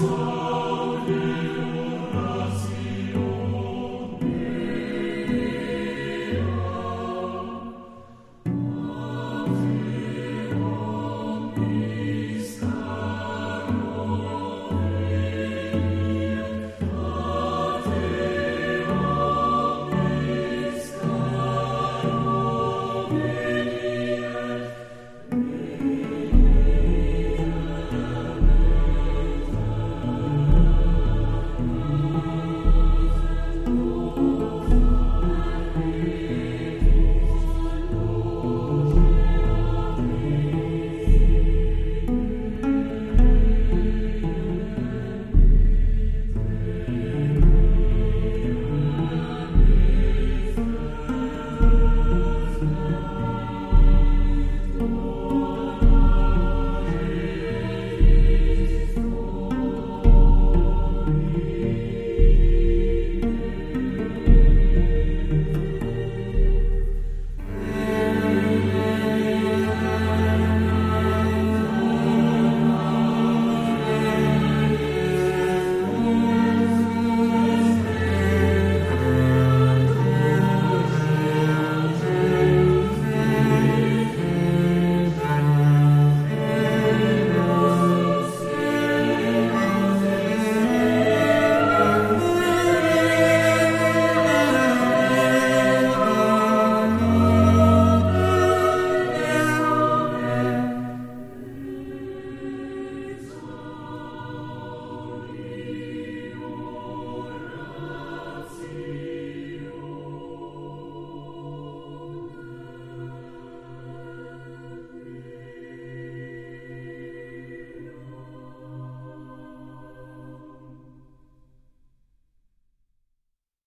Lord.